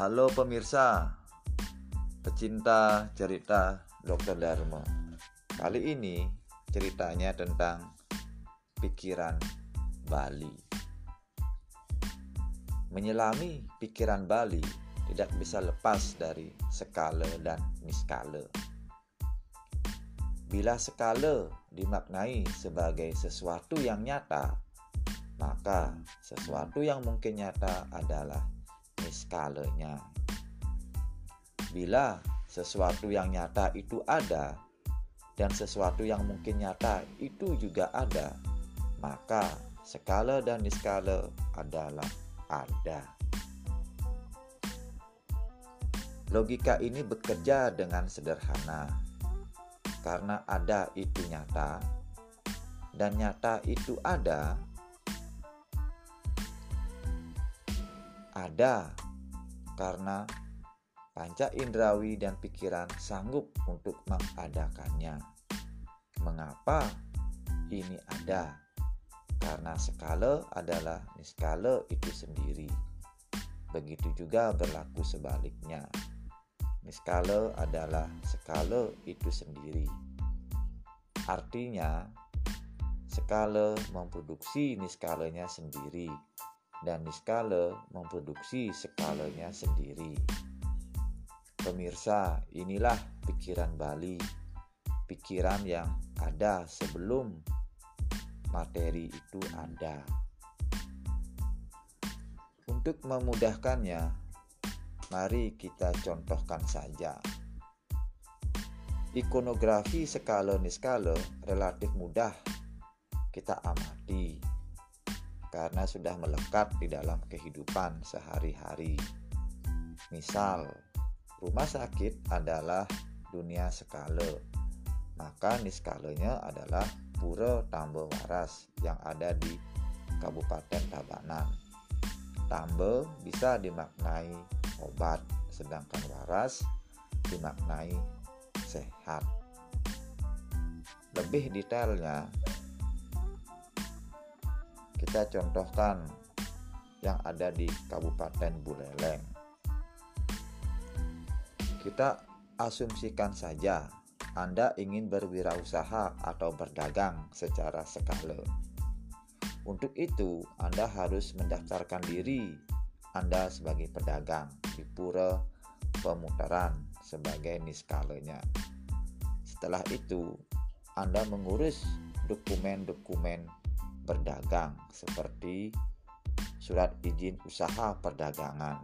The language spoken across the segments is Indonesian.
Halo pemirsa, pecinta cerita Dr. Dharma. Kali ini ceritanya tentang pikiran Bali. Menyelami pikiran Bali tidak bisa lepas dari skala dan niskala. Bila skala dimaknai sebagai sesuatu yang nyata, maka sesuatu yang mungkin nyata adalah niskalanya. Bila sesuatu yang nyata itu ada dan sesuatu yang mungkin nyata itu juga ada, maka skala dan niskala adalah ada. Logika ini bekerja dengan sederhana karena ada itu nyata dan nyata itu ada ada karena panca indrawi dan pikiran sanggup untuk mengadakannya. Mengapa ini ada? Karena skala adalah niskala itu sendiri. Begitu juga berlaku sebaliknya. Niskala adalah skala itu sendiri. Artinya, skala memproduksi niskalanya sendiri dan niskala memproduksi skalanya sendiri. Pemirsa, inilah pikiran Bali. Pikiran yang ada sebelum materi itu ada. Untuk memudahkannya, Mari kita contohkan saja. Ikonografi skala niskala relatif mudah kita amati karena sudah melekat di dalam kehidupan sehari-hari. Misal, rumah sakit adalah dunia skala, maka niskalanya adalah Pura Tambe Waras yang ada di Kabupaten Tabanan. Tambe bisa dimaknai obat, sedangkan waras dimaknai sehat. Lebih detailnya, kita contohkan yang ada di Kabupaten Buleleng. Kita asumsikan saja Anda ingin berwirausaha atau berdagang secara skala. Untuk itu, Anda harus mendaftarkan diri anda sebagai pedagang di pura pemutaran sebagai niskalanya. Setelah itu, Anda mengurus dokumen-dokumen berdagang seperti surat izin usaha perdagangan.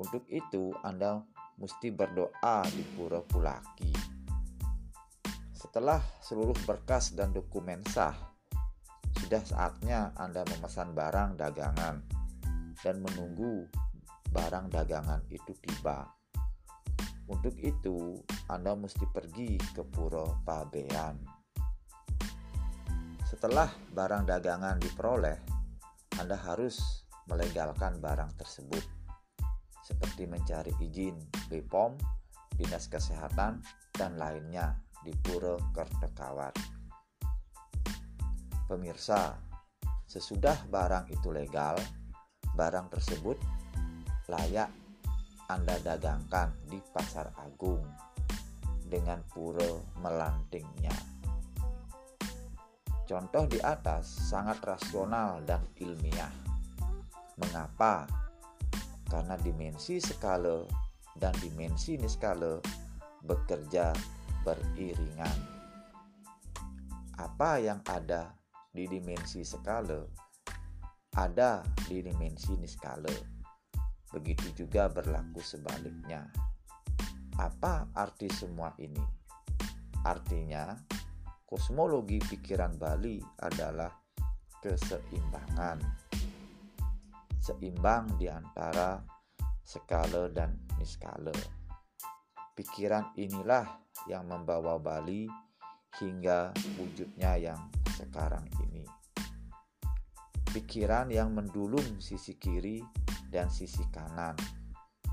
Untuk itu, Anda mesti berdoa di pura Pulaki. Setelah seluruh berkas dan dokumen sah, sudah saatnya Anda memesan barang dagangan dan menunggu barang dagangan itu tiba. Untuk itu, Anda mesti pergi ke Puro Pabean. Setelah barang dagangan diperoleh, Anda harus melegalkan barang tersebut, seperti mencari izin BPOM, Dinas Kesehatan, dan lainnya di Puro Kertekawat. Pemirsa, sesudah barang itu legal, barang tersebut layak Anda dagangkan di pasar agung dengan pura melantingnya. Contoh di atas sangat rasional dan ilmiah. Mengapa? Karena dimensi skala dan dimensi niskala bekerja beriringan. Apa yang ada di dimensi skala ada di dimensi niskala. Begitu juga berlaku sebaliknya. Apa arti semua ini? Artinya, kosmologi pikiran Bali adalah keseimbangan. Seimbang di antara skala dan niskala. Pikiran inilah yang membawa Bali hingga wujudnya yang sekarang ini pikiran yang mendulum sisi kiri dan sisi kanan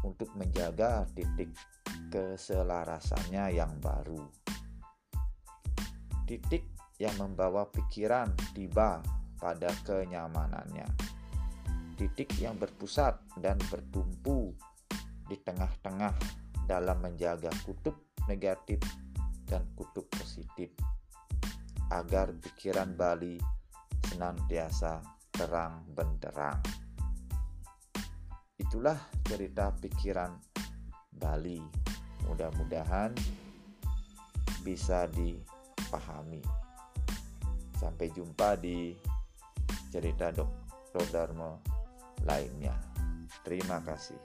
untuk menjaga titik keselarasannya yang baru. Titik yang membawa pikiran tiba pada kenyamanannya. titik yang berpusat dan bertumpu di tengah-tengah dalam menjaga kutub negatif dan kutub positif agar pikiran Bali senantiasa terang benderang. Itulah cerita pikiran Bali. Mudah-mudahan bisa dipahami. Sampai jumpa di cerita Dr. Dharma lainnya. Terima kasih.